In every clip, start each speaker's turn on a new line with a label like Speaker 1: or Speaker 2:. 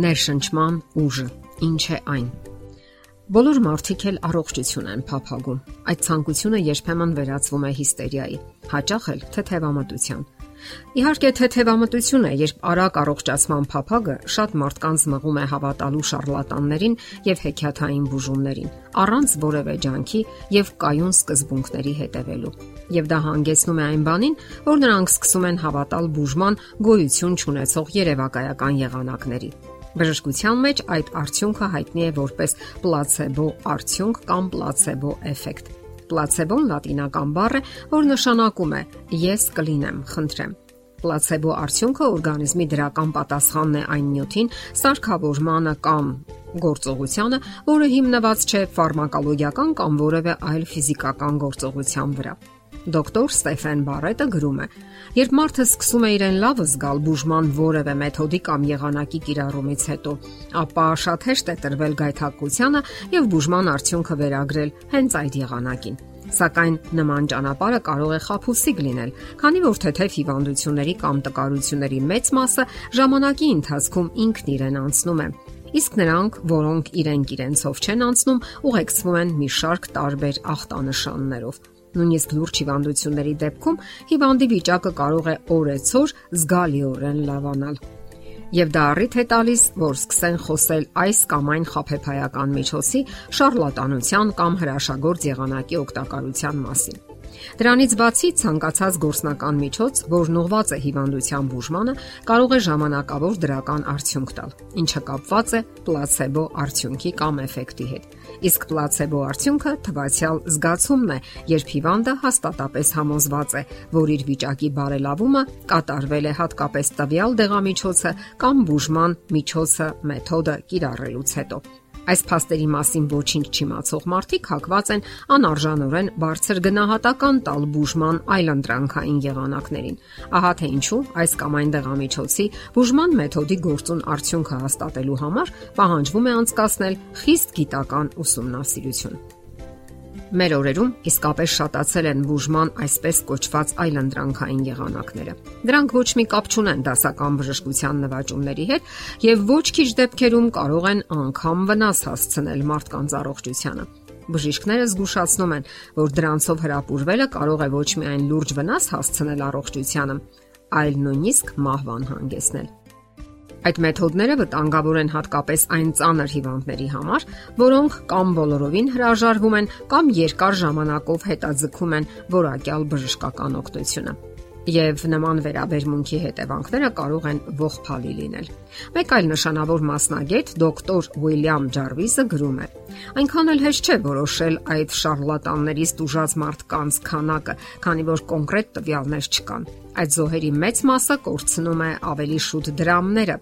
Speaker 1: Ներշնչման ուժը ինչ է այն։ Բոլոր մարդիկ էլ առողջություն են փափագում։ Այդ ցանկությունը երբեմն վերածվում է հիստերիայի, հաճախ էլ թեթևամտության։ Իհարկե թեթևամտություն է, երբ արագ առողջացման փափագը շատ մարդկանց մղում է հավատալու շարլատաններին եւ հեքիաթային բուժումներին, առանց որևէ ջանքի եւ կայուն սկզբունքների հետևելու։ Եվ դա հանգեցնում է այն բանին, որ նրանք սկսում են հավատալ բուժման գոյություն չունեցող երևակայական եղանակների։ Բժշկության մեջ այդ արդյունքը հայտնի է որպես պլացեբո արդյունք կամ պլացեբո էֆեկտ։ Պլացեբոն լատինական բառ է, որ նշանակում է ես կլինեմ, խնդրեմ։ Պլացեբո արդյունքը օրգանիզմի դրական պատասխանն է այն նյութին, սարքավորմանը կամ գործողությանը, որը հիմնված չէ ֆարմակոլոգիական կամ որևէ այլ ֆիզիկական գործողության վրա։ Դոկտոր Ստեֆեն Բարետը գրում է. Երբ մարդը սկսում է իրեն լավ զգալ բուժման որևէ մեթոդի կամ եղանակի կիրառումից հետո, ապա շատ հեշտ է տրվել գայթակղությանը եւ բուժման արդյունքը վերագրել հենց այդ եղանակին։ Սակայն նման ճանապարհը կարող է խափուսիկ լինել, քանի որ թեթև հիվանդությունների կամ տկարությունների մեծ մասը ժամանակի ընթացքում ինքն իրեն անցնում է իսկ նրանք, որոնք իրենք իրենցով չեն անցնում, ուղեկցվում են մի շարք տարբեր ախտանշաններով։ Նույնիսկ լուրջ հիվանդությունների դեպքում հիվանդի վիճակը կարող է օրեցօր զգալիորեն լավանալ։ Եվ դա առիթ է տալիս, որ սկսեն խոսել այս կամ այն խափեփայական միջոցի շարլատանության կամ հրաշագործ եղանակի օգտակարության մասին։ Դրանից բացի ցանկացած գործնական միջոց, որն ուղված է հիվանդության բուժմանը, կարող է ժամանակավոր դրական արդյունք տալ, ինչը կապված է պլացեբո արդյունքի կամ էֆեկտի հետ։ Իսկ պլացեբո արդյունքը թվացial զգացումն է, երբ հիվանդը հաստատապես համոզված է, որ իր վիճակի բարելավումը կատարվել է հատկապես տվյալ դեղամիջոցը կամ բուժման միջոցը մեթոդը կիրառելուց հետո։ Այս փաստերի մասին ոչինչ չիմացող մարդիկ հակված են անարժանորեն բարձր գնահատական տալ բուժման այլընտրանքային եղանակներին։ Ահա թե ինչու այս կամ այն դեղամիջոցի բուժման մեթոդի գործուն արդյունքը հաստատելու համար պահանջվում է անցկасնել խիստ գիտական ուսումնասիրություն։ Մեր օրերում իսկապես շատացել են բուժման այսպես կոչված այլընտրանքային եղանակները։ Դրանք ոչ մի կապ չունեն դասական բժշկության նվաճումների հետ եւ ոչ քիչ դեպքերում կարող են անգամ վնաս հասցնել մարդկանց առողջությանը։ Բժիշկները զգուշացնում են, որ դրանցով հրապուրվելը կարող է ոչ միայն լուրջ վնաս հասցնել առողջությանը, այլ նույնիսկ մահվան հանգեցնել։ Այդ մեթոդները վտանգավոր են հատկապես այն ծանր հիվանդների համար, որոնք կամ բոլորովին հրաժարվում են կամ երկար ժամանակով հետաձգում են որակյալ բժշկական օգնությունը եւ նման վերաբերմունքի հետևանքները կարող են ողբալի լինել։ Մեկ այլ նշանավոր մասնագետ, դոկտոր Ուիլյամ Ջարվիսը գրում է. Այնքան էլ հեշտ չէ որոշել այդ շարլատաններից դժուժած մարդկանց քանակը, քանի որ կոնկրետ տվյալներ չկան։ Այդ զոհերի մեծ մասը կորցնում է ավելի շուտ դրամները,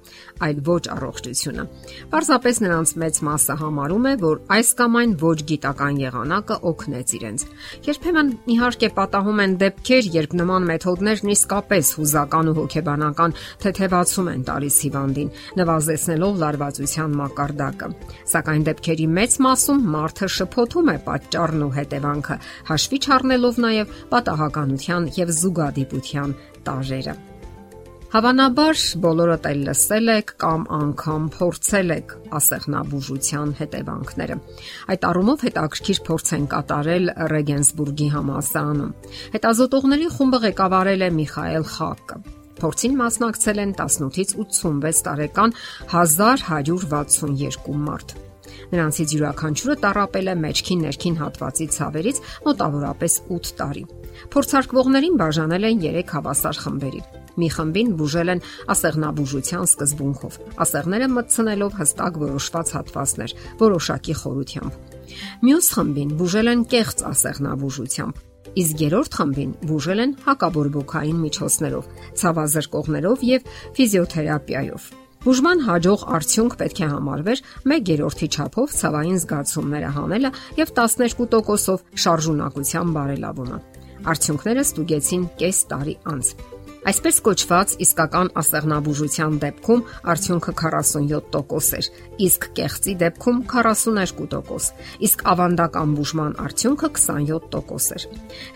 Speaker 1: այլ ոչ առողջությունը։ Պարզապես նրանց մեծ մասը համարում է, որ այս կամ այն ոչ գիտական եղանակը օգնեց իրենց։ Երբեմն իհարկե պատահում են դեպքեր, երբ նման մեթոդներն իսկապես հուզական ու հոգեբանական թեթևացում են տալիս հիվանդին, նվազեցնելով լարվածության մակարդակը։ Սակայն դեպքերի մեծ մասում մարդը շփոթում է պատճառն ու հետևանքը, հաշվի չառնելով նաև պատահականության եւ զուգադիպության տարրերը։ Հավանաբար բոլորդ էլ լսել եք կամ անգամ փորձել եք ասեղնաբուժության հետևանքները։ Այդ առումով հետաքրքիր փորձ են կատարել Ռեգենսբուրգի համալսարանում։ Հետազոտողների խումբը ղեկավարել է Միխայել Խակը։ Փորձին մասնակցել են 18-ից 86 տարեկան 1162 մարդ։ Նրանցից յուրաքանչյուրը տարապել է մեջքի ներքին հատվածի ցավերից մոտավորապես 8 տարի։ Փորձարկվողներին բաժանել են 3 հավասար խմբերի։ Մի խմբին բուժել են ասեղնաբուժության սկզբունքով, ասեղները մտցնելով հստակ որոշված հատվածներ, որոշակի խորությամբ։ Մյուս խմբին բուժել են կեղծ ասեղնաբուժությամբ, իսկ երրորդ խմբին բուժել են հակաբորբոքային միջոցներով, ցավազրկողներով եւ ֆիզիոթերապիայով։ Բուժման հաջող արդյունք պետք է համարվեր 1/3-ի չափով ցավային զգացումները հանելը եւ 12%-ով շարժունակության բարելավումը։ Արդյունքները ստուգեցին կես տարի անց։ Այսպես կոչված իսկական ասեղնաբուժության դեպքում արդյունքը 47% էր, իսկ կեղծի դեպքում 42%, իսկ ավանդական բուժման արդյունքը 27% էր։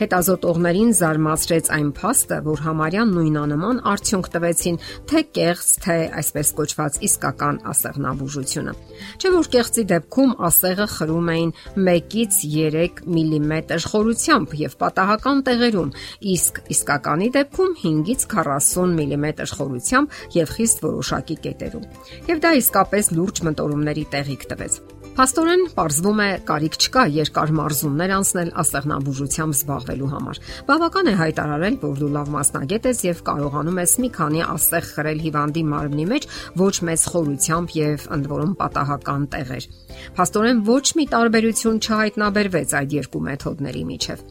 Speaker 1: Հետազոտողներին զարմացրեց այն փաստը, որ համարյա նույնանման արդյունք տվեցին թե կեղծ, թե այսպես կոչված իսկական ասեղնաբուժությունը։ Չէ՞ որ կեղծի դեպքում ասեղը խրում էին 1-ից 3 մմ խորությամբ եւ պատահական տեղերում, իսկ իսկականի դեպքում 5-ից 40 մմ խորությամբ եւ խիստ որոշակի կետերում։ Եվ դա իսկապես լուրջ մտորումների տեղիք տվեց։ Փաստորեն, ողրվում է կարիք չկա երկար մարզումներ անցնել ասեղնաբուժությամբ զբաղվելու համար։ Բավական է հայտարարել, որ դու լավ մասնագետ ես եւ կարողանում ես մի քանի ասեղ խրել հիվանդի մարմնի մեջ ոչ մեծ խորությամբ եւ ընդ որում պատահական տեղեր։ Փաստորեն ոչ մի տարբերություն չհայտնաբերվեց այդ երկու մեթոդների միջև։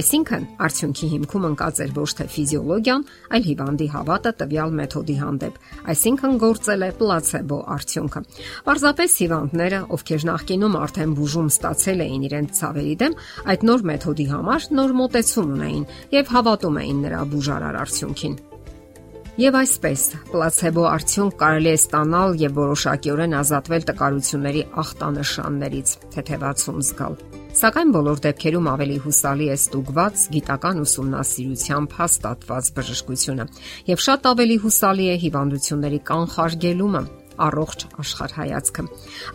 Speaker 1: Այսինքն, արդյունքի հիմքում ընկած էր ոչ թե ֆիզիոլոգիան, այլ հիվանդի հավատը տվյալ մեթոդի հանդեպ, այսինքն գործել է պլացեբո արդյունքը։ Պարզապես հիվանդները, ովքեր նախկինում արդեն բուժում ստացել էին իրենց ցավերի դեմ, այդ նոր մեթոդի համար նոր մոտեցում ունեին եւ հավատում էին նրա բուժարար արդյունքին։ Եվ այսպես, պլացեբո արդյունք կարելի է ստանալ եւ որոշակիորեն ազատվել տկարությունների ախտանշաններից, թեթևացում զգալ։ Սակայն բոլոր դեպքերում ավելի հուսալի է ստուգված գիտական ուսումնասիրությամբ հաստատված բժշկությունը, եւ շատ ավելի հուսալի է հիվանդությունների կանխարգելումը, առողջ աշխարհայացքը։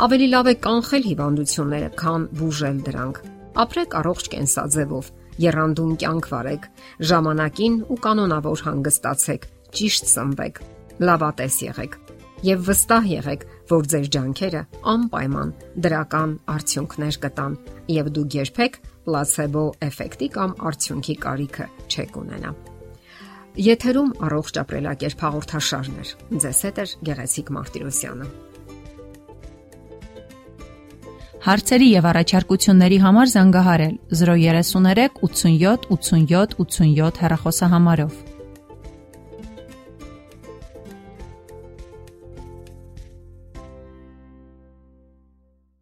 Speaker 1: Ավելի լավ է կանխել հիվանդությունները, քան բուժել դրանք։ Ապրեք առողջ կենսաձևով, երանդուն կյանք վարեք, ժամանակին ու կանոնավոր հանգստացեք, ճիշտ սնվեք, լավատես եղեք եւ վստահ եղեք, որ ձեր ջանքերը անպայման դրական արդյունքներ կտան եւ դուք երբեք պլացեբո էֆեկտի կամ արդյունքի կարիքը չեք ունենա։ Եթերում առողջ ապրելակերպ հաղորդաշարն է։ Ձեզ հետ է Գեղեցիկ Մարտիրոսյանը։
Speaker 2: Հարցերի եւ առաջարկությունների համար զանգահարել 033 87 87 87 հեռախոսահամարով։